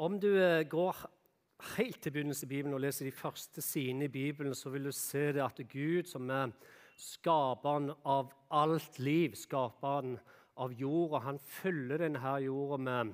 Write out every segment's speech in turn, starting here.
Om du eh, går helt til begynnelsen i Bibelen og leser de første sidene i Bibelen, så vil du se det at Gud, som er skaperen av alt liv, skaperen av jorda, han fyller denne jorda med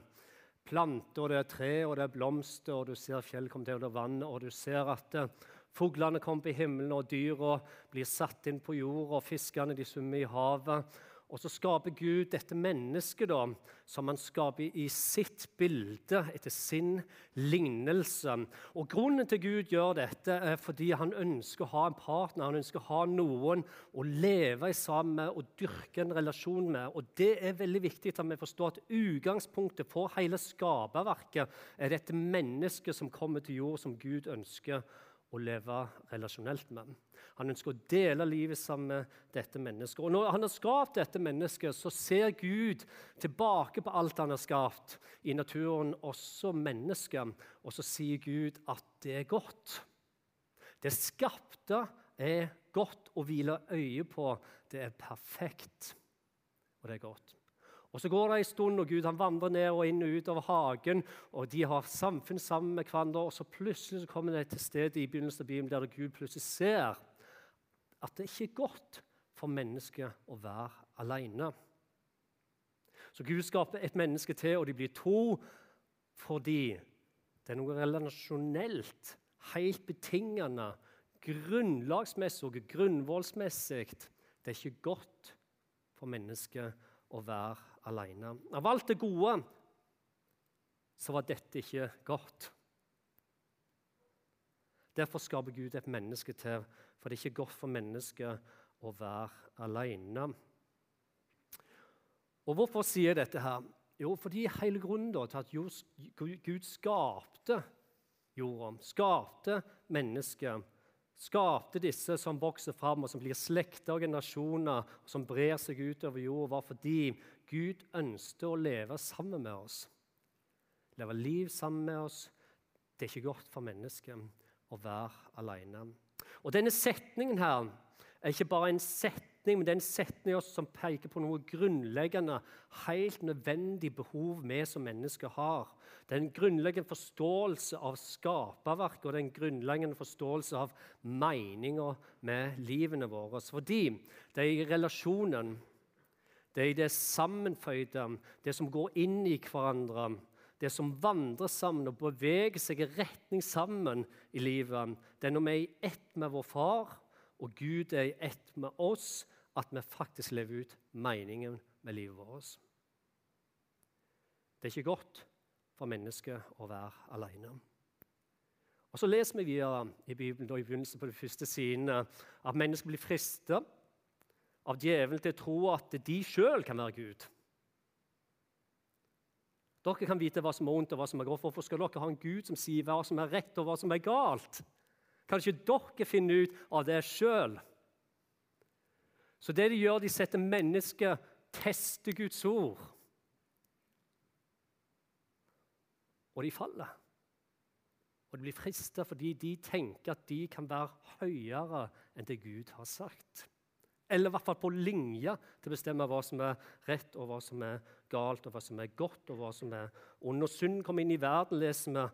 planter, og det er tre, og det er blomster, og du ser fjell komme til under vannet, og du ser at uh, fuglene kommer på himmelen, og dyra blir satt inn på jorda, og fiskene de svømmer i havet. Og så skaper Gud dette mennesket da, som han skaper i sitt bilde, etter sin lignelse. Og Grunnen til Gud gjør dette er fordi han ønsker å ha en partner, han ønsker å ha noen å leve sammen med og dyrke en relasjon med. Og Det er veldig viktig at vi forstår at utgangspunktet for hele skaperverket er dette mennesket som kommer til jord, som Gud ønsker å leve relasjonelt med. Han ønsker å dele livet sammen med dette mennesket. Og Når han har skapt dette mennesket, så ser Gud tilbake på alt han har skapt i naturen, også mennesket, og så sier Gud at det er godt. Det skapte er godt å hvile øye på. Det er perfekt, og det er godt. Og Så går det en stund, og Gud han vandrer ned og inn og ut av hagen. og De har samfunn sammen med hverandre. og så Plutselig så kommer det til stedet i begynnelsen av Bibelen der Gud plutselig ser at det ikke er godt for mennesket å være alene. Så Gud skaper et menneske til, og de blir to fordi det er noe relasjonelt, helt betingende, grunnlagsmessig og grunnvollsmessig. Det er ikke godt for mennesket å være alene. Av alt det gode så var dette ikke godt. Derfor skaper Gud et menneske til, for det er ikke godt for mennesket å være alene. Og Hvorfor sier jeg dette? her? Jo, fordi hele grunnen til at Gud skapte jorda, skapte mennesket, skapte disse som vokser fram, og som blir slekter og generasjoner, og som brer seg utover jorda, var fordi Gud ønsket å leve sammen med oss. Leve liv sammen med oss. Det er ikke godt for mennesket å være alene. Og Denne setningen her er ikke bare en setning men det er en setning som peker på noe grunnleggende, helt nødvendig behov vi som mennesker har. Det er en grunnleggende forståelse av skaperverket og det er en grunnleggende forståelse av meninga med livene våre. Fordi det er i relasjonen, det er i det sammenføyde, det som går inn i hverandre, det som vandrer sammen og beveger seg i retning sammen i livet. Det er når vi er i ett med vår far, og Gud er i ett med oss, at vi faktisk lever ut meningen med livet vårt. Det er ikke godt for mennesket å være alene. Og Så leser vi videre i Bibelen i begynnelsen på de første sidene at mennesker blir fristet av djevelen til å tro at de sjøl kan være Gud. Dere kan vite hva som er ondt og hva som er godt. Hvorfor skal dere ha en Gud som sier hva som er rett og hva som er galt? Kan ikke dere finne ut av det sjøl? Så det de gjør, de setter mennesket tester Guds ord. Og de faller. Og de blir frista fordi de tenker at de kan være høyere enn det Gud har sagt. Eller i hvert fall på linje til å bestemme hva som er rett, og hva som er galt, og hva som er godt, og hva som er ond. Når synden kommer inn i verden, leser vi,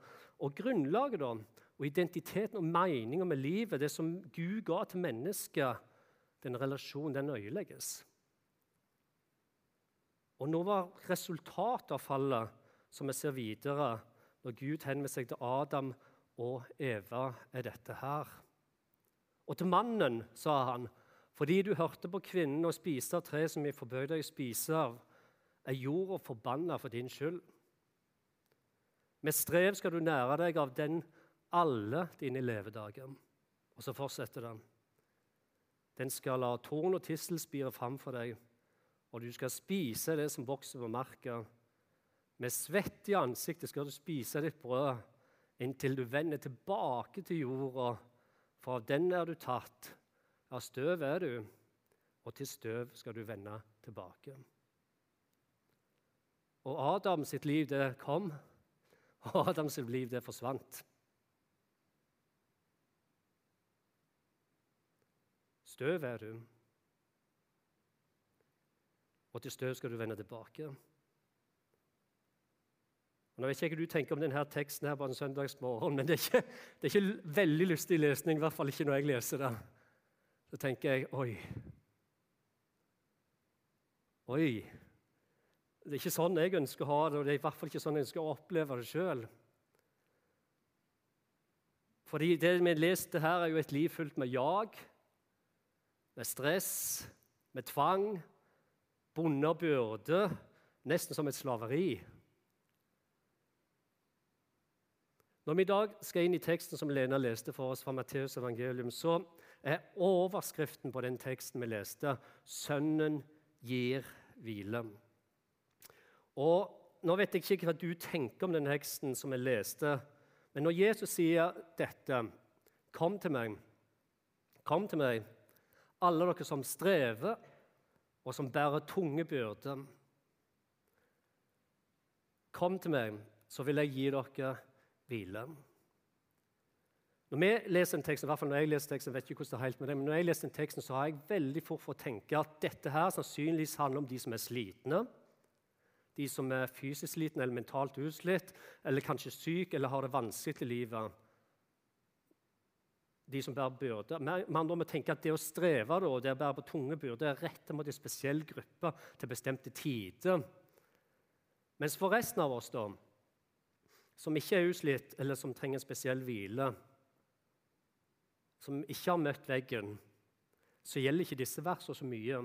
og grunnlaget da, og identiteten og meninga med livet, det som Gud ga til mennesket, den relasjonen den øyelegges. Og nå var resultatet av fallet, som vi ser videre, når Gud henvender seg til Adam og Eva, er dette her. Og til mannen sa han, fordi du hørte på kvinnen og spiste av tre som vi forbød deg å spise av, er jorda forbanna for din skyld. Med strev skal du nære deg av den alle dine levedager. Og så fortsetter den. Den skal la torn og tissel spire fram for deg, og du skal spise det som vokser på marka. Med svett i ansiktet skal du spise ditt brød inntil du vender tilbake til jorda, for av den er du tatt. Av støv er du, og til støv skal du vende tilbake. Og Adam sitt liv, det kom, og Adam sitt liv, det forsvant. Støv er du, og til støv skal du vende tilbake. Nå vet jeg ikke hva du tenker om denne teksten her på en søndagsmorgen, men det er, ikke, det er ikke veldig lystig lesning, i hvert fall ikke når jeg leser det. Så tenker jeg oi. Oi. Det er ikke sånn jeg ønsker å ha det, og det er i hvert fall ikke sånn jeg ønsker å oppleve det sjøl. Fordi det vi leste her, er jo et liv fullt med jag, med stress, med tvang, bonde byrde, nesten som et slaveri. Når vi i dag skal inn i teksten som Lena leste for oss fra Matteus evangelium, så er overskriften på den teksten vi leste, 'Sønnen gir hvile'. Og Nå vet jeg ikke hva du tenker om den teksten som jeg leste, men når Jesus sier dette, 'Kom til meg, kom til meg, alle dere som strever, og som bærer tunge byrder.' Kom til meg, så vil jeg gi dere hvile. Når vi leser en tekst, i hvert fall når jeg leser teksten, vet ikke hvordan det er helt med det, men når jeg leser den teksten, så har jeg veldig fort for å tenke at dette her sannsynligvis handler om de som er slitne de som er fysisk slitne eller mentalt utslitt, eller kanskje syk eller har det vanskelig i livet. De som bærer byrder. Med må tenke at Det å streve da, det å bære på tunge byrder er rettet mot en spesiell gruppe til bestemte tider. Mens for resten av oss, da, som ikke er utslitt, eller som trenger en spesiell hvile, som ikke har møtt veggen, så gjelder ikke disse versene så mye.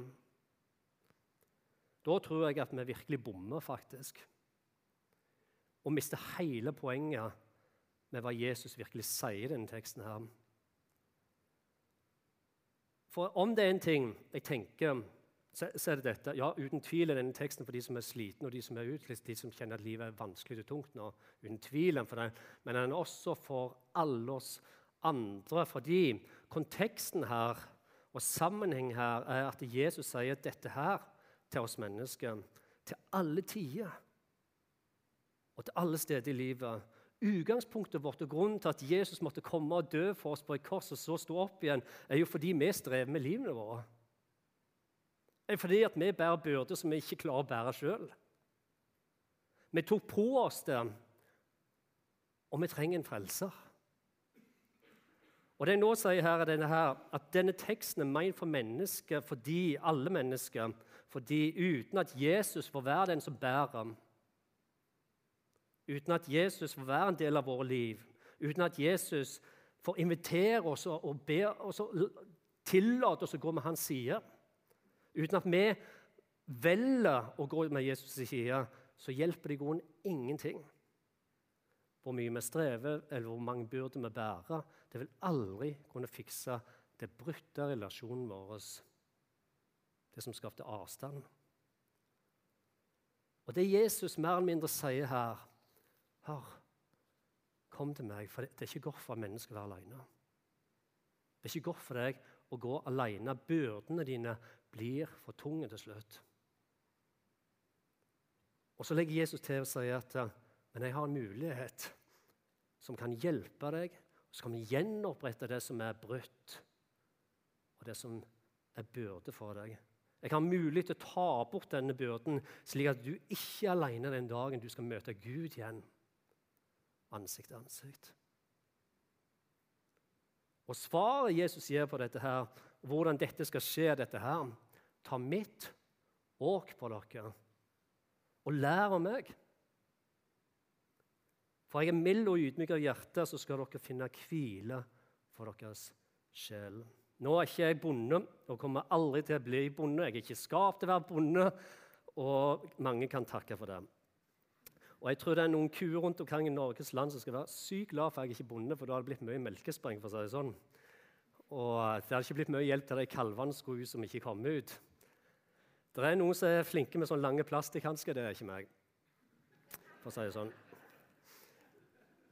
Da tror jeg at vi virkelig bommer, faktisk. Og mister hele poenget med hva Jesus virkelig sier i denne teksten. her. For om det er en ting jeg tenker, så, er det dette. Ja, uten tvil er denne teksten for de som er slitne og de som er utslitt, de som kjenner at livet er vanskelig og tungt nå. Uten tvil for det. Men den er også for alle oss andre. Fordi konteksten her og sammenheng her er at Jesus sier dette her til oss mennesker til alle tider og til alle steder i livet. Utgangspunktet vårt og grunnen til at Jesus måtte komme og dø for oss på et kors og så stå opp igjen, er jo fordi vi strever med livene våre. Det er fordi at vi bærer byrder som vi ikke klarer å bære sjøl. Vi tok på oss det, og vi trenger en frelser. Og det jeg nå sier her, er denne her, at denne teksten er ment for mennesker fordi alle mennesker fordi uten at Jesus får være den som bærer ham, uten at Jesus får være en del av våre liv, uten at Jesus får invitere oss og, be oss og tillate oss å gå med hans side, uten at vi velger å gå med Jesus' side, så hjelper det i grunnen ingenting. Hvor mye vi strever, eller hvor mange byrder vi bærer, det vil aldri kunne fikse det brutte relasjonen vår det som skapte avstand. Og det Jesus mer eller mindre sier her Hør, kom til meg, for det er ikke godt for mennesker å være alene. Det er ikke godt for deg å gå alene. Byrdene dine blir for tunge til slutt. Og Så legger Jesus til og sier at men jeg har en mulighet som kan hjelpe deg. Så kan vi gjenopprette det som er brutt, og det som er byrde for deg. Jeg har mulighet til å ta bort denne byrden, slik at du ikke er alene den dagen du skal møte Gud igjen, ansikt til ansikt. Og Svaret Jesus gir på dette, her, hvordan dette skal skje, dette her, ta mitt åk på dere og lær av meg. For jeg er mild og ydmyk av hjerte, så skal dere finne hvile for deres sjel. Nå er ikke jeg bonde og kommer aldri til å bli bonde. Jeg er ikke skapt til å være bonde, og mange kan takke for det. Og jeg tror det er noen kuer rundt omkring i Norges land som skal være sykt glad for at jeg ikke er bonde, for da hadde det blitt mye melkespreng. for å si det sånn. Og det hadde ikke blitt mye hjelp til de kalvene skulle ut som ikke kom ut. Det er noen som er flinke med sånne lange plastikkhansker. Det er ikke meg. for å si det sånn.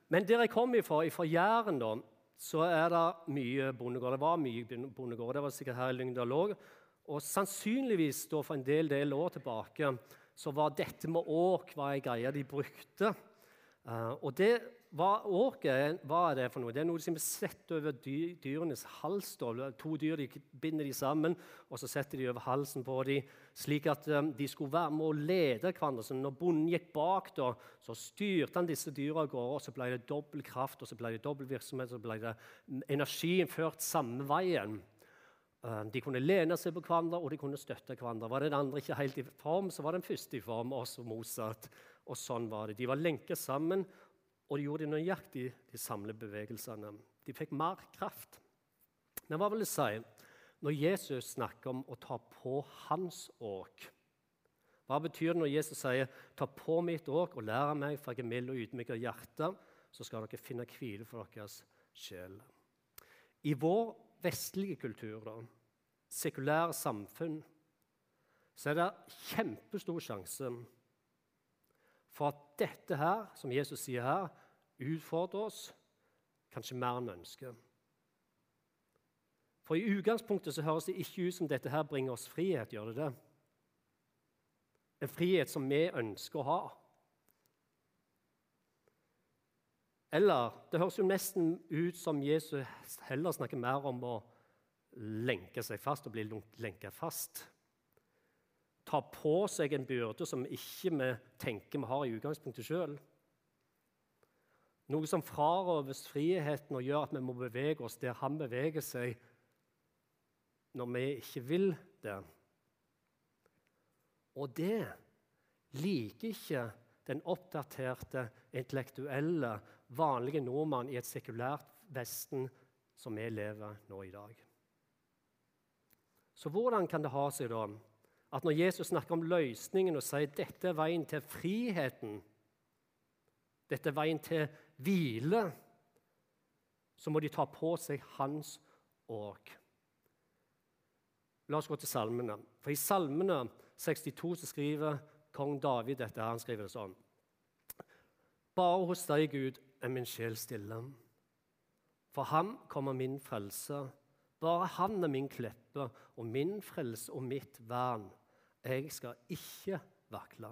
Men der jeg kom ifra, ifra Jæren, da, så er det mye bondegård. Det var mye bondegård. Det var sikkert her i Lyngdal òg. Og sannsynligvis da for en del, del år tilbake så var dette med åk var ei greie de brukte. Uh, og det hva åket hva er det for noe? Det er noe som er sett over dyrenes hals. To dyr de binder de sammen, og så setter de over halsen på dem, slik at um, de skulle være med å lede hverandre. Så når bonden gikk bak, da, så styrte han disse dyra av gårde. og Så ble det dobbel kraft, og så ble det dobbel virksomhet, så ble det energien ført samme veien. Uh, de kunne lene seg på hverandre, og de kunne støtte hverandre. Var den andre ikke helt i form, så var den første i form, også motsatt. Og sånn var det. De var lenket sammen og de gjorde nøyaktig de samme bevegelsene. De fikk mer kraft. Men hva vil det si når Jesus snakker om å ta på hans åk? Hva betyr det når Jesus sier 'ta på mitt åk og lær meg, for jeg er mild og ydmyk av hjerte', så skal dere finne hvile for deres sjel? I vår vestlige kultur, da, sekulære samfunn, så er det kjempestor sjanse for at dette her, som Jesus sier her, utfordrer oss kanskje mer enn vi ønsker. For i utgangspunktet så høres det ikke ut som dette her bringer oss frihet. gjør det det? En frihet som vi ønsker å ha. Eller det høres jo nesten ut som Jesus heller snakker mer om å lenke seg fast og bli lenka fast tar på seg en byrde som ikke vi tenker vi har i utgangspunktet sjøl. Noe som frarøves friheten og gjør at vi må bevege oss der han beveger seg, når vi ikke vil det. Og det liker ikke den oppdaterte, intellektuelle, vanlige nordmann i et sekulært Vesten som vi lever nå i dag. Så hvordan kan det ha seg da at når Jesus snakker om løsningen og sier dette er veien til friheten, dette er veien til hvile, så må de ta på seg hans åk. La oss gå til salmene. For I Salmene 62 så skriver kong David dette. Han skriver det sånn. Bare hos deg, Gud, er min sjel stille. For ham kommer min frelse. Bare han er min kleppe og min frelse og mitt vern. Jeg skal ikke vakle.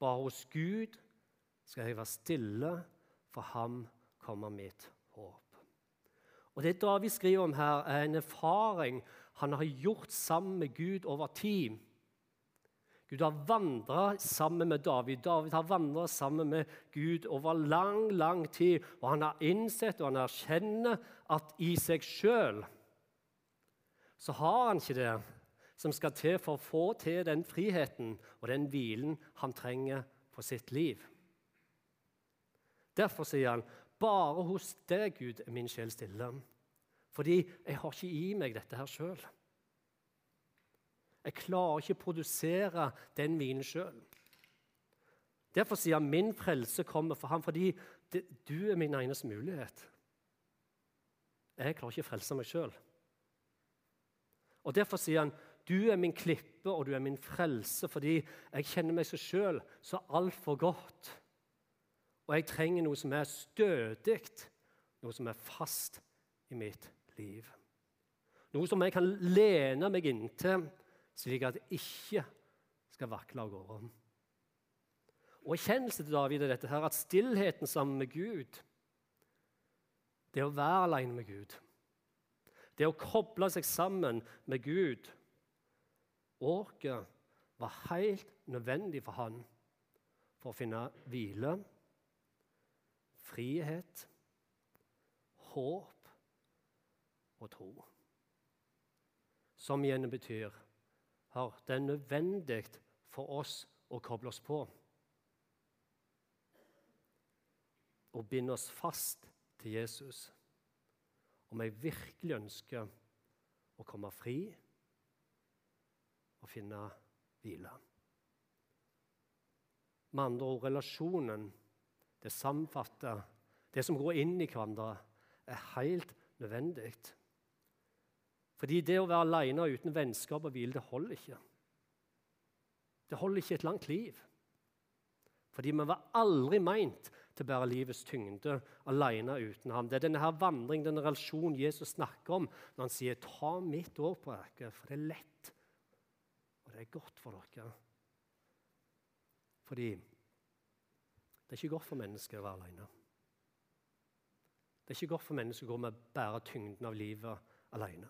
Bare hos Gud skal jeg være stille, for ham kommer mitt håp. Og Det David skriver om her, er en erfaring han har gjort sammen med Gud over tid. Gud har vandra sammen med David. David har vandra sammen med Gud over lang, lang tid. Og han har innsett og han erkjenner at i seg sjøl så har han ikke det som skal til for å få til den friheten og den hvilen han trenger for sitt liv. Derfor sier han, 'Bare hos deg, Gud, er min sjel stille.' Fordi jeg har ikke i meg dette her sjøl. Jeg klarer ikke å produsere den hvilen sjøl. Derfor sier han, 'Min frelse kommer for ham', fordi det, du er min eneste mulighet. Jeg klarer ikke å frelse meg sjøl. Og Derfor sier han, du er min klippe, og du er min frelse, fordi jeg kjenner meg så sjøl så altfor godt. Og jeg trenger noe som er stødig, noe som er fast i mitt liv. Noe som jeg kan lene meg inntil, slik at jeg ikke skal vakle av gårde. Og Erkjennelse til David er dette her, at stillheten sammen med Gud, det å være alene med Gud, det å koble seg sammen med Gud Åket var helt nødvendig for han for å finne hvile, frihet, håp og tro. Som igjen betyr at det er nødvendig for oss å koble oss på. Og binde oss fast til Jesus om jeg virkelig ønsker å komme fri å finne hvile. Med andre ord, relasjonen, det samfatte, det som går inn i hverandre, er helt nødvendig. Fordi det å være alene uten vennskap og hvile, det holder ikke. Det holder ikke et langt liv. Fordi vi var aldri meint til å bære livets tyngde alene uten ham. Det er denne her vandring, denne relasjonen Jesus snakker om når han sier 'ta mitt år på dere', for det er lett er godt for dere. Fordi Det er ikke godt for mennesker å være alene. Det er ikke godt for mennesker å gå med bære tyngden av livet alene.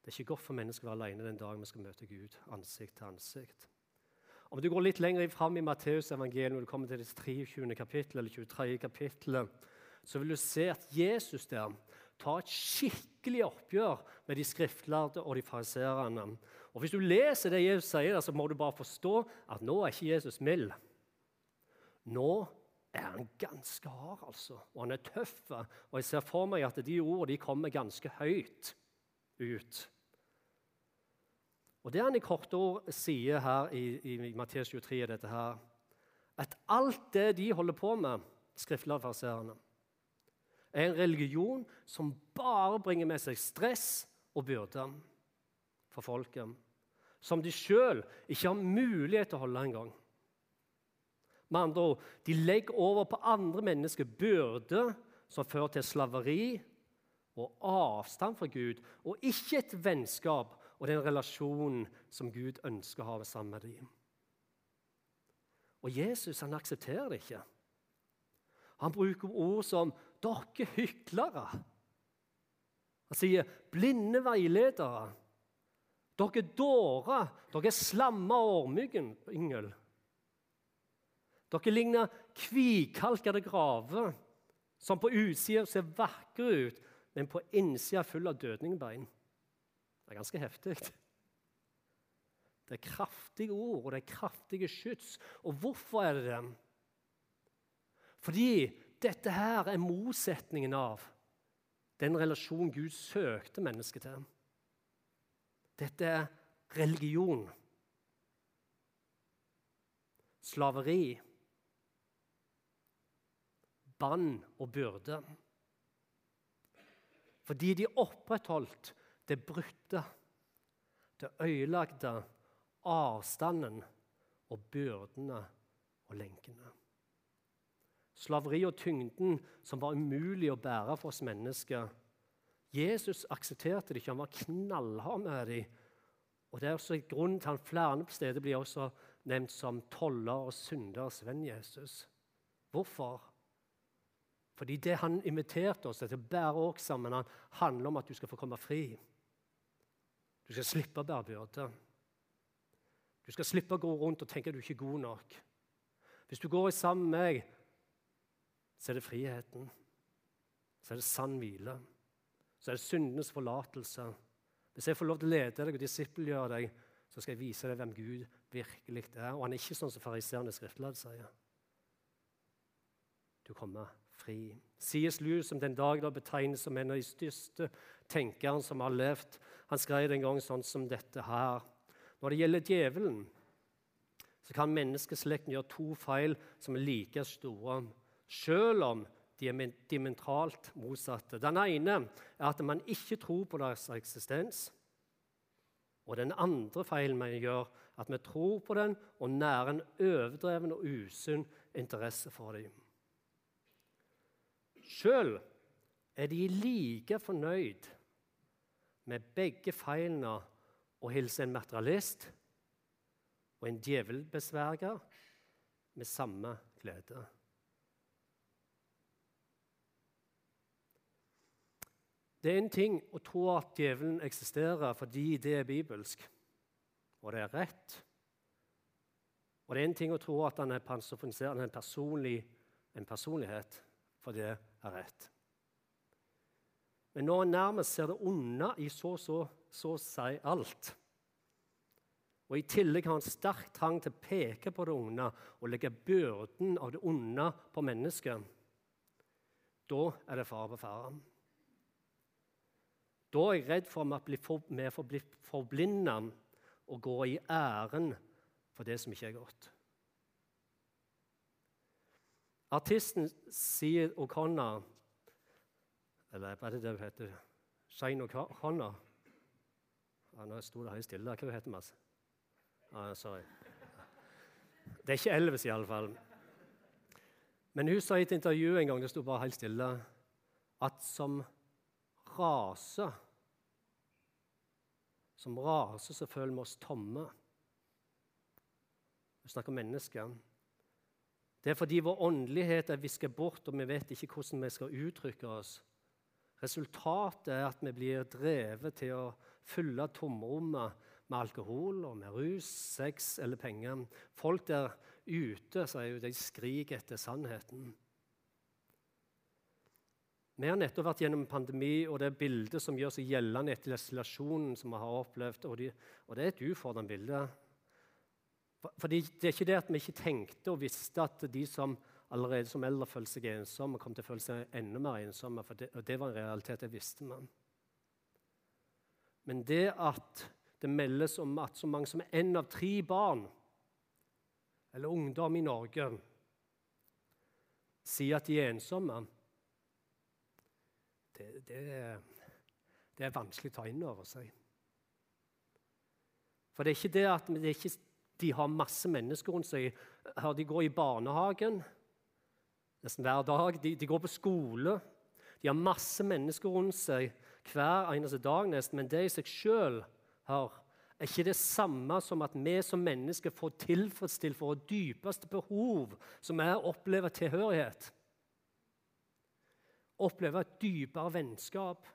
Det er ikke godt for mennesker å være alene den dagen vi skal møte Gud ansikt til ansikt. Om du går litt lenger fram i Matteus evangelium, når du kommer til det 23. kapittel, eller 23. kapittelet, så vil du se at Jesus der tar et skikkelig oppgjør med de skriftlærde og de fariserene. Og Hvis du leser det Jesus sier, så må du bare forstå at nå er ikke Jesus mild. Nå er han ganske hard, altså. Og han er tøff. Og jeg ser for meg at de ordene kommer ganske høyt ut. Og Det han i korte ord sier her i, i, i Matteus 23, er dette her, at alt det de holder på med, skriftlærfariseerne, er en religion som bare bringer med seg stress og byrder for folket. Som de sjøl ikke har mulighet til å holde engang. Med andre ord, De legger over på andre mennesker byrder som fører til slaveri og avstand fra Gud, og ikke et vennskap og den relasjonen som Gud ønsker å ha sammen med dem. Og Jesus han aksepterer det ikke. Han bruker ord som 'dere hyklere'. Han sier 'blinde veiledere'. Dere dårer, dere slamma yngel. Dere ligner kvikalkede graver som på utsida ser vakre ut, men på innsida full av dødningbein. Det er ganske heftig. Det er kraftige ord, og det er kraftige skyts. Og hvorfor er det det? Fordi dette her er motsetningen av den relasjonen Gud søkte mennesket til. Dette er religion. Slaveri bann og byrde. Fordi de opprettholdt det brutte, det ødelagte, avstanden og byrdene og lenkene. Slaveri og tyngden som var umulig å bære for oss mennesker. Jesus aksepterte det ikke, han var knallhard med dem. Og Det er også grunnen til at han flere steder blir også nevnt som toller og synders venn Jesus. Hvorfor? Fordi det han inviterte oss til å bære oss sammen, handler om at du skal få komme fri. Du skal slippe å bære byrde. Du skal slippe å gå rundt og tenke at du ikke er god nok. Hvis du går sammen med meg, så er det friheten. Så er det sann hvile. Så er det syndenes forlatelse. Hvis jeg får lov til å lede deg og disippelgjøre deg, så skal jeg vise deg hvem Gud virkelig er. Og han er ikke sånn som fariseerne skriftlærde sier. Du kommer fri. C.S. Lewis, som den dag da betegnes som en av de største tenkerne som har levd, han skrev en gang sånn som dette her. Når det gjelder djevelen, så kan menneskeslekten gjøre to feil som er like store, selv om de er dimentralt motsatte. Den ene er at man ikke tror på deres eksistens. Og den andre feilen vi gjør, at vi tror på den og nærer en overdreven og usunn interesse for dem. Sjøl er de like fornøyd med begge feilene å hilse en materialist og en djevelbesverger med samme glede. Det er en ting å tro at djevelen eksisterer fordi det er bibelsk, og det er rett. Og det er en ting å tro at han er en, personlig, en personlighet, for det er rett. Men når en nærmest ser det onde i så så, så si alt, og i tillegg har en sterk trang til å peke på det onde og legge byrden av det onde på mennesket, da er det fare på ferde. Da er jeg redd for at vi bli forblinda og gå i æren for det som ikke er godt. Artisten Sied O'Connor Eller hva er det det hun heter? Shane O'Connor? Ja, nå sto det helt stille. Hva heter hun? Ah, sorry. Det er ikke Elvis, iallfall. Men hun sa i et intervju en gang det sto bare helt stille, at som rase Som raser, så føler vi oss tomme. Vi snakker om mennesker. Det er fordi vår åndelighet er visket bort, og vi vet ikke hvordan vi skal uttrykke oss. Resultatet er at vi blir drevet til å fylle tomrommet med alkohol og med rus, sex eller penger. Folk der ute sier jo de skriker etter sannheten. Vi har nettopp vært gjennom en pandemi, og det bildet som gjør seg gjeldende etter isolasjonen som vi har opplevd, og, de, og det er et ufordrende bilde. Fordi Det er ikke det at vi ikke tenkte og visste at de som allerede som eldre følte seg ensomme, kom til å føle seg enda mer ensomme. for det, og det var en realitet det visste. Man. Men det at det meldes om at så mange som én av tre barn eller ungdom i Norge sier at de er ensomme det, det, det, er vanskelig å ta inn over seg. For det er ikke det at det ikke, de har masse mennesker rundt seg. De går i barnehagen nesten hver dag. De, de, går på skole. De har masse mennesker rundt seg hver eneste dag, nesten. Men det i seg sjøl er ikke det samme som at vi som mennesker får tilfredsstilt våre dypeste behov, som er å oppleve tilhørighet oppleve et dypere vennskap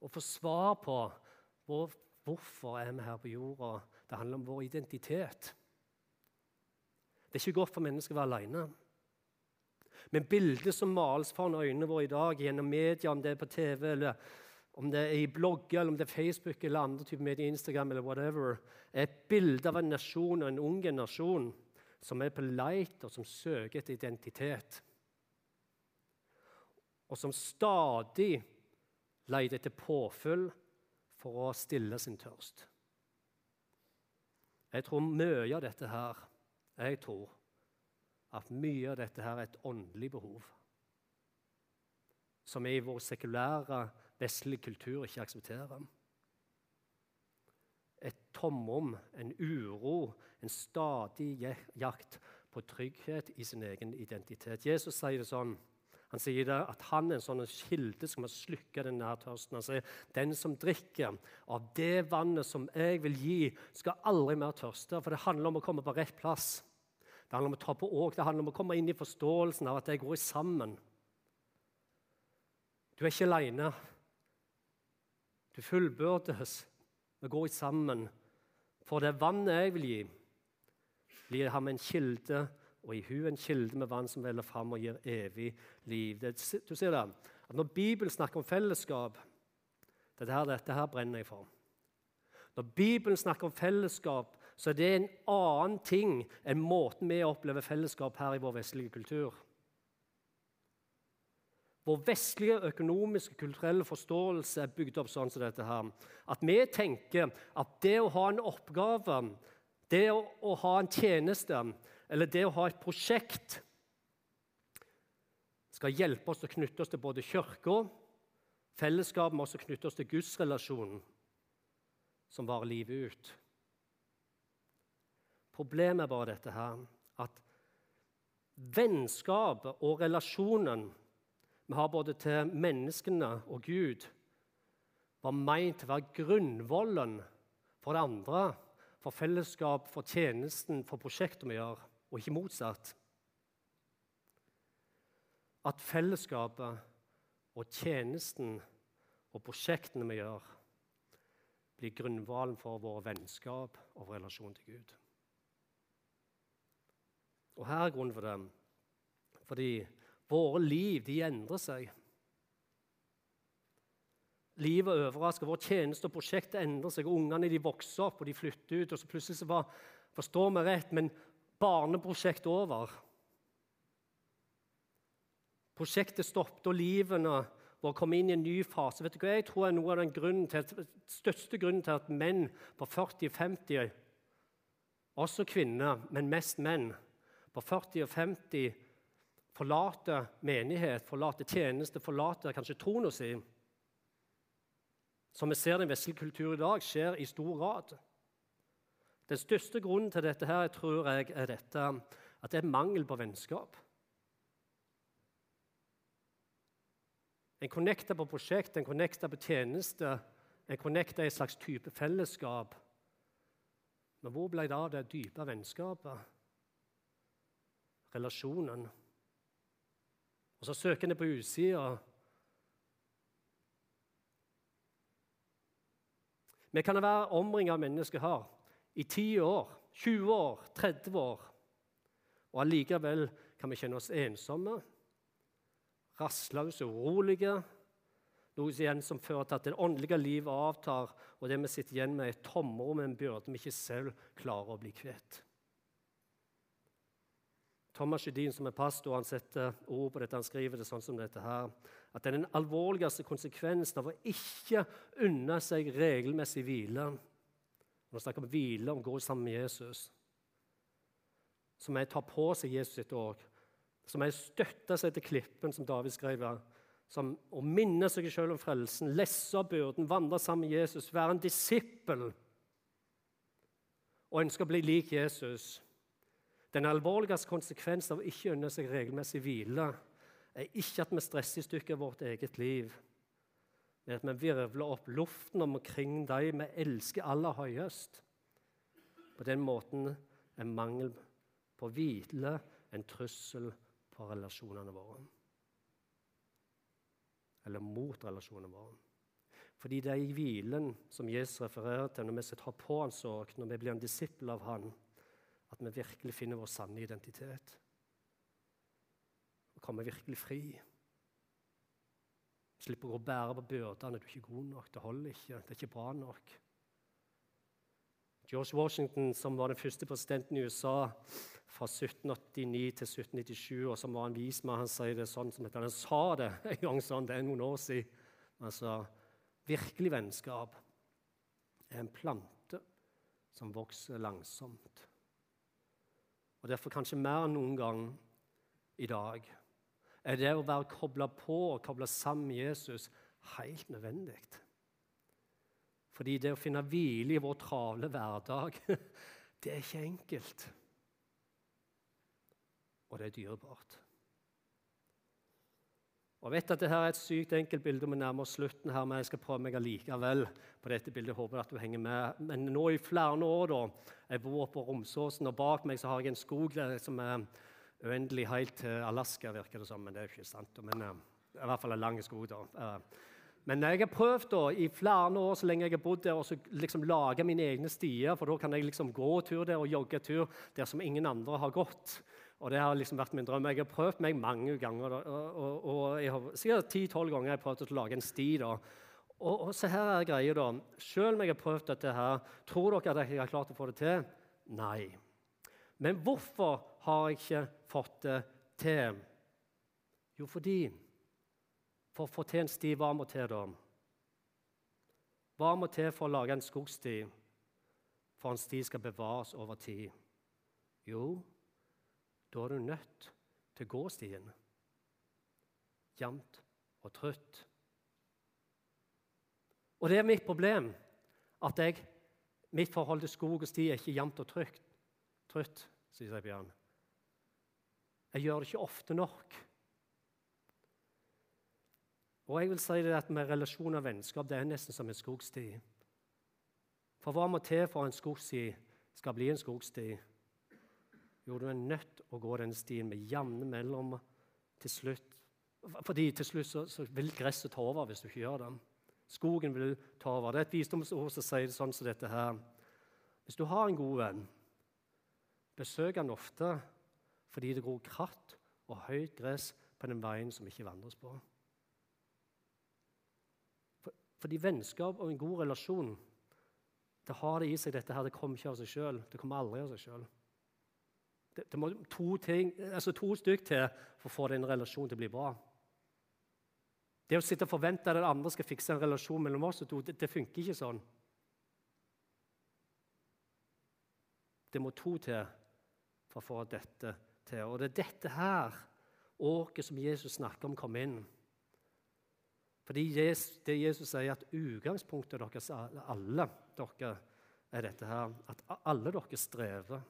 og få svar på hvor, hvorfor er vi her på jorda. Det handler om vår identitet. Det er ikke godt for mennesker å være alene. Men bildet som males foran øynene våre i dag gjennom media, om det er på TV, eller om det er i blogger, eller om det er Facebook eller andre typer medier, Instagram eller whatever, er et bilde av en nasjon og en ung generasjon som er på leit og som søker etter identitet og som stadig leter etter påfyll for å stille sin tørst. Jeg tror mye av dette her Jeg tror at mye av dette her er et åndelig behov som vi i vår sekulære, vestlige kultur ikke aksepterer. Et tomrom, en uro, en stadig jakt på trygghet i sin egen identitet. Jesus sier det sånn han sier det at han er en sånn kilde som har slukka denne tørsten. Han sier den som drikker av det vannet som jeg vil gi, skal aldri mer tørste. For det handler om å komme på rett plass. Det handler om å ta på åk, det handler om å komme inn i forståelsen av at jeg går sammen. Du er ikke aleine. Du fullbyrdes. Vi går sammen. For det vannet jeg vil gi, blir ham en kilde og i hun en kilde med vann som veller fram og gir evig liv. Det, du ser det, at Når Bibelen snakker om fellesskap Dette her, dette her brenner jeg for. Når Bibelen snakker om fellesskap, så er det en annen ting enn måten vi opplever fellesskap her i vår vestlige kultur. Vår vestlige økonomiske kulturelle forståelse er bygd opp sånn som dette. her. At vi tenker at det å ha en oppgave, det å, å ha en tjeneste, eller det å ha et prosjekt skal hjelpe oss å knytte oss til både kirka, fellesskapet, men også knytte oss til gudsrelasjonen som varer livet ut. Problemet er bare dette her, at vennskapet og relasjonen vi har både til menneskene og Gud, var meint til å være grunnvollen for det andre, for fellesskap, for tjenesten, for prosjektet vi gjør og ikke motsatt. At fellesskapet og tjenesten og prosjektene vi gjør, blir grunnvalen for våre vennskap og relasjon til Gud. Og her er grunnen for det. Fordi våre liv de endrer seg. Livet overrasker. Vår tjeneste og prosjekt endrer seg. Ungene de vokser opp og de flytter ut. og så plutselig så var, Forstår vi rett, men barneprosjekt over. Prosjektet stoppet, og livene våre kom inn i en ny fase. Vet du hva? Jeg tror er noe av den grunnen til, største grunnen til at menn på 40-50, også kvinner, men mest menn, på 40 og 50 forlater menighet, forlater tjeneste, forlater kanskje troen sin. Som vi ser den vestlige kultur i dag, skjer i stor grad. Den største grunnen til dette her, tror jeg, er dette, at det er mangel på vennskap. En connecter på prosjekt, en connecter på tjeneste, en connecter i en slags type fellesskap. Men hvor ble det av det dype vennskapet? relasjonen. Og så søker en på utsida. Vi kan være omringet av mennesker her i 10 år, 20 år, 30 år. Og allikevel kan vi kjenne oss ensomme, rastløse, urolige. Noe igjen som fører til at det åndelige livet avtar, og det vi sitter igjen med, er et tomrom en byrde vi ikke selv klarer å bli kvitt. Thomas Jedin, som er pastor, han setter ord på dette. Han skriver det sånn som dette her. At det er den alvorligste konsekvensen av å ikke unne seg regelmessig hvile Når vi snakker om hvile, å gå sammen med Jesus Som jeg tar på seg Jesus sitt òg. Som jeg støtter seg til klippen, som David skrev. Som å minne seg selv om frelsen, lesse byrden, vandre sammen med Jesus, være en disippel og ønske å bli lik Jesus. Den alvorligste konsekvensen av å ikke unne seg regelmessig hvile er ikke at vi stresser i stykker vårt eget liv, men at vi virvler opp luften omkring dem vi elsker aller høyest. På den måten er mangel på hvile en trussel på relasjonene våre. Eller mot relasjonene våre. Fordi det er i hvilen som Jesus refererer til når vi tar på hans åk, når vi blir en disippel av han, at vi virkelig finner vår sanne identitet. Og kommer virkelig fri. Slipper å gå bære på byrdene. Du er ikke god nok, det holder ikke, det er ikke bra nok. George Washington, som var den første presidenten i USA fra 1789 til 1797, og som var en vismann, han sier det sånn som dette. Han sa det en gang sånn, det er noen år siden. Altså, virkelig vennskap er en plante som vokser langsomt. Og derfor kanskje mer enn noen gang i dag er det å være kobla på og kobla sammen med Jesus helt nødvendig. Fordi det å finne hvile i vår travle hverdag, det er ikke enkelt. Og det er dyrebart. Og Jeg vet at dette er et sykt enkelt bilde, vi nærmer oss slutten her, men jeg skal prøve meg allikevel på dette bildet. Håper at du henger med. Men nå i flere år da, jeg bor på Romsåsen, og bak meg så har jeg en skog som er uendelig helt til Alaska, virker det som. Men det er jo ikke sant. Men uh, i hvert fall en lang sko, da. Uh, men jeg har prøvd da, i flere år så lenge jeg har bodd der, å liksom lage mine egne stier. For da kan jeg liksom gå tur der og jogge tur der som ingen andre har gått. Og det har liksom vært min drøm. Jeg har prøvd meg mange ganger. Og, og, og jeg har sikkert ti-tolv ganger jeg har prøvd å lage en sti. da. Og, og så her er greia, da. Selv om jeg har prøvd dette her, tror dere at jeg har klart å få det til? Nei. Men hvorfor har jeg ikke fått det til? Jo, fordi For sti, hva må til da? Hva må til for å lage en skogsti for en sti skal bevares over tid? Jo, da er du nødt til å gå stien. Jevnt og trutt. Og det er mitt problem at jeg, mitt forhold til skog og sti er ikke jevnt og trygt. trutt, sier Bjørn. Jeg gjør det ikke ofte nok. Og jeg vil si det at Med relasjon og vennskap det er nesten som en skogsti. For hva må til for en skogsti skal bli en skogsti? Jo, du er nødt til å gå den stien med jevne mellom til slutt. Fordi til slutt så, så, vil gresset ta over hvis du ikke gjør det. Skogen vil ta over. Det er et visdomsord som sier det sånn som dette her. Hvis du har en god venn, besøk han ofte fordi det gror kratt og høyt gress på den veien som ikke vandres på. fordi vennskap og en god relasjon det har det i seg, dette her. Det kommer ikke av seg sjøl. Det kommer aldri av seg sjøl. Det, det må to, ting, altså to stykk til for å få den relasjonen til å bli bra. Det å sitte og forvente at den andre skal fikse en relasjon mellom oss to, det, det funker ikke sånn. Det må to til for å få dette til. Og det er dette her åket som Jesus snakker om, kom inn. Fordi Jesus, det Jesus sier, at utgangspunktet deres, alle dere, er dette her, at alle dere strever.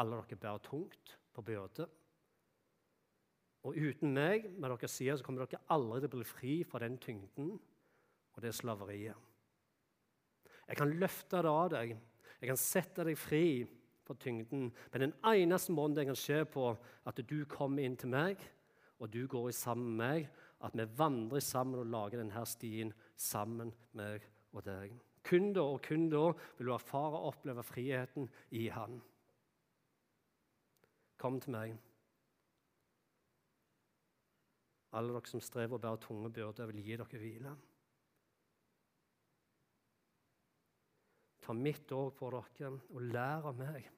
Alle dere bærer tungt på byrde. Og uten meg med dere sier, så kommer dere aldri til å bli fri fra den tyngden og det slaveriet. Jeg kan løfte det av deg. Jeg kan sette deg fri tyngden. Men den eneste måten det kan skje på, at du kommer inn til meg, og du går sammen med meg, at vi vandrer sammen og lager denne stien sammen, meg og deg. Kun da og kun da vil du erfare og oppleve friheten i Han. Kom til meg. Alle dere som strever og bærer tunge byrder, vil gi dere hvile. Ta mitt år på dere og lær av meg.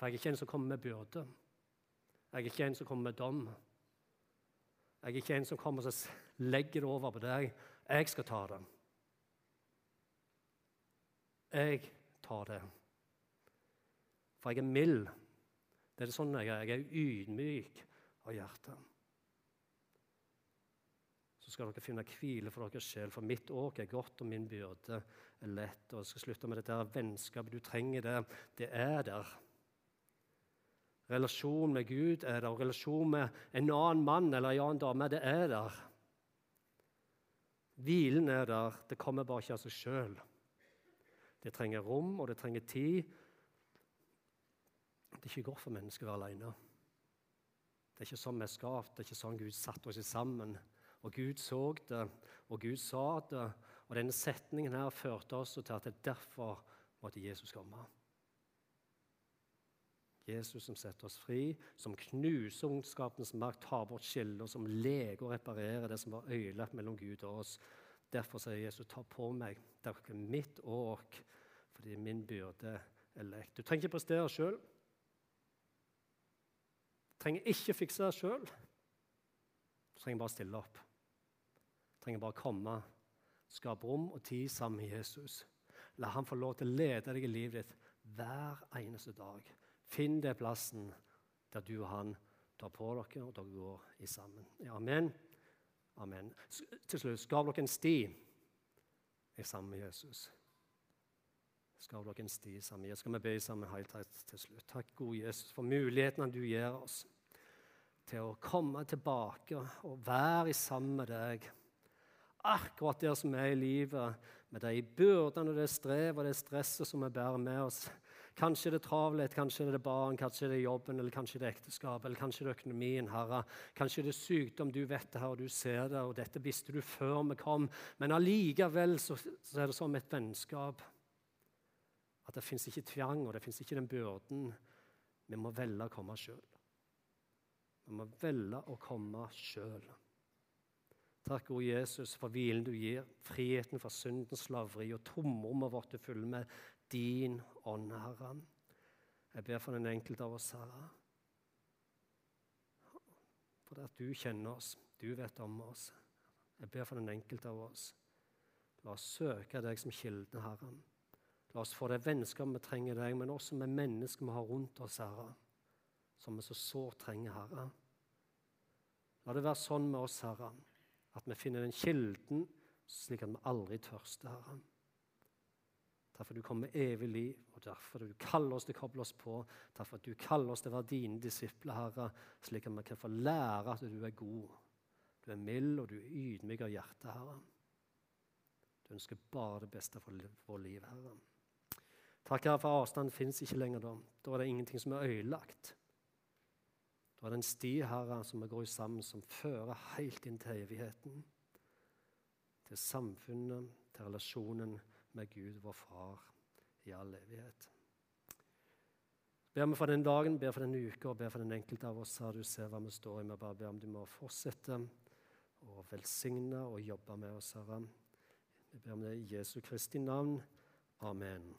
For jeg er ikke en som kommer med byrde. Jeg er ikke en som kommer med dom. Jeg er ikke en som kommer og legger det over på deg. Jeg skal ta det. Jeg tar det. For jeg er mild. Det er det sånn jeg er. Jeg er ydmyk av hjertet. Så skal dere finne hvile for deres sjel, for mitt åk er godt, og min byrde er lett. Og jeg skal slutte med dette vennskapet. Du trenger det. Det er der. Relasjon med Gud er der. Relasjon med en annen mann eller en annen dame, det er der. Hvilen er der. Det kommer bare ikke av seg sjøl. Det trenger rom, og det trenger tid. Det er ikke godt for mennesker å være alene. Det er ikke sånn vi er skapt, det er ikke sånn Gud satte oss sammen. Og Gud så det, og Gud sa det. Og denne setningen her førte oss til at det er derfor måtte Jesus komme. Jesus som setter oss fri, som knuser ondskapens makt, tar bort skiller, som leger og reparerer det som var ødelagt mellom Gud og oss. Derfor sier Jesus, ta på meg. Det er mitt åk, fordi min byrde er lekt. Du trenger ikke prestere sjøl. Du trenger ikke fikse det sjøl. Du trenger bare stille opp. Du trenger bare komme. Skap rom og tid sammen med Jesus. La han få lov til å lede deg i livet ditt hver eneste dag. Finn den plassen der du og han tar på dere, og dere går i sammen. Amen. amen. Til slutt skav dere en sti i sammen med Jesus. Skav dere en sti sammen med Jesus. Skal vi be sammen helt til slutt. Takk, gode Jesus, for mulighetene du gir oss til å komme tilbake og være sammen med deg. Akkurat der som er i livet, med de byrdene og det strevet og det stresset som vi bærer med oss. Kanskje det er travelhet, kanskje det er barn, kanskje det er jobben, eller kanskje det er ekteskap, eller kanskje det er økonomien. Herre. Kanskje det er sykdom. Du vet det her, og du ser det, og dette visste du før vi kom. Men allikevel så, så er det som et vennskap. At det fins ikke tvang, og det fins ikke den byrden. Vi må velge å komme sjøl. Vi må velge å komme sjøl. Takk, gode Jesus, for hvilen du gir, friheten fra syndens slaveri og tomrommet vårt du fyller med din ånd, Herre. Jeg ber for den enkelte av oss, Herre. For det at du kjenner oss, du vet om oss. Jeg ber for den enkelte av oss. La oss søke deg som kilden, Herre. La oss få det vennskapet vi trenger deg, men også med mennesker vi har rundt oss, Herre. Som vi så sårt trenger, Herre. La det være sånn med oss, Herre, at vi finner den kilden slik at vi aldri tørster, Herre. Derfor du kommer med evig liv, og derfor du kaller oss til å koble oss på. Derfor du kaller oss til å være dine disipler, Herre, slik at vi kan få lære at du er god. Du er mild, og du er ydmyk av hjerte, Herre. Du ønsker bare det beste for vår liv, Herre. Takk, Herre, for avstanden fins ikke lenger da. Da er det ingenting som er ødelagt. Da er det en sti, Herre, som vi går sammen, som fører helt inn til evigheten. Til samfunnet, til relasjonen med Gud, vår Far, i all evighet. Ber vi for den dagen, ber for den uka og ber for den enkelte av oss her. Du ser hva vi står i. Vi bare ber om du må fortsette å velsigne og jobbe med oss, Herre. Vi ber om det i Jesu Kristi navn. Amen.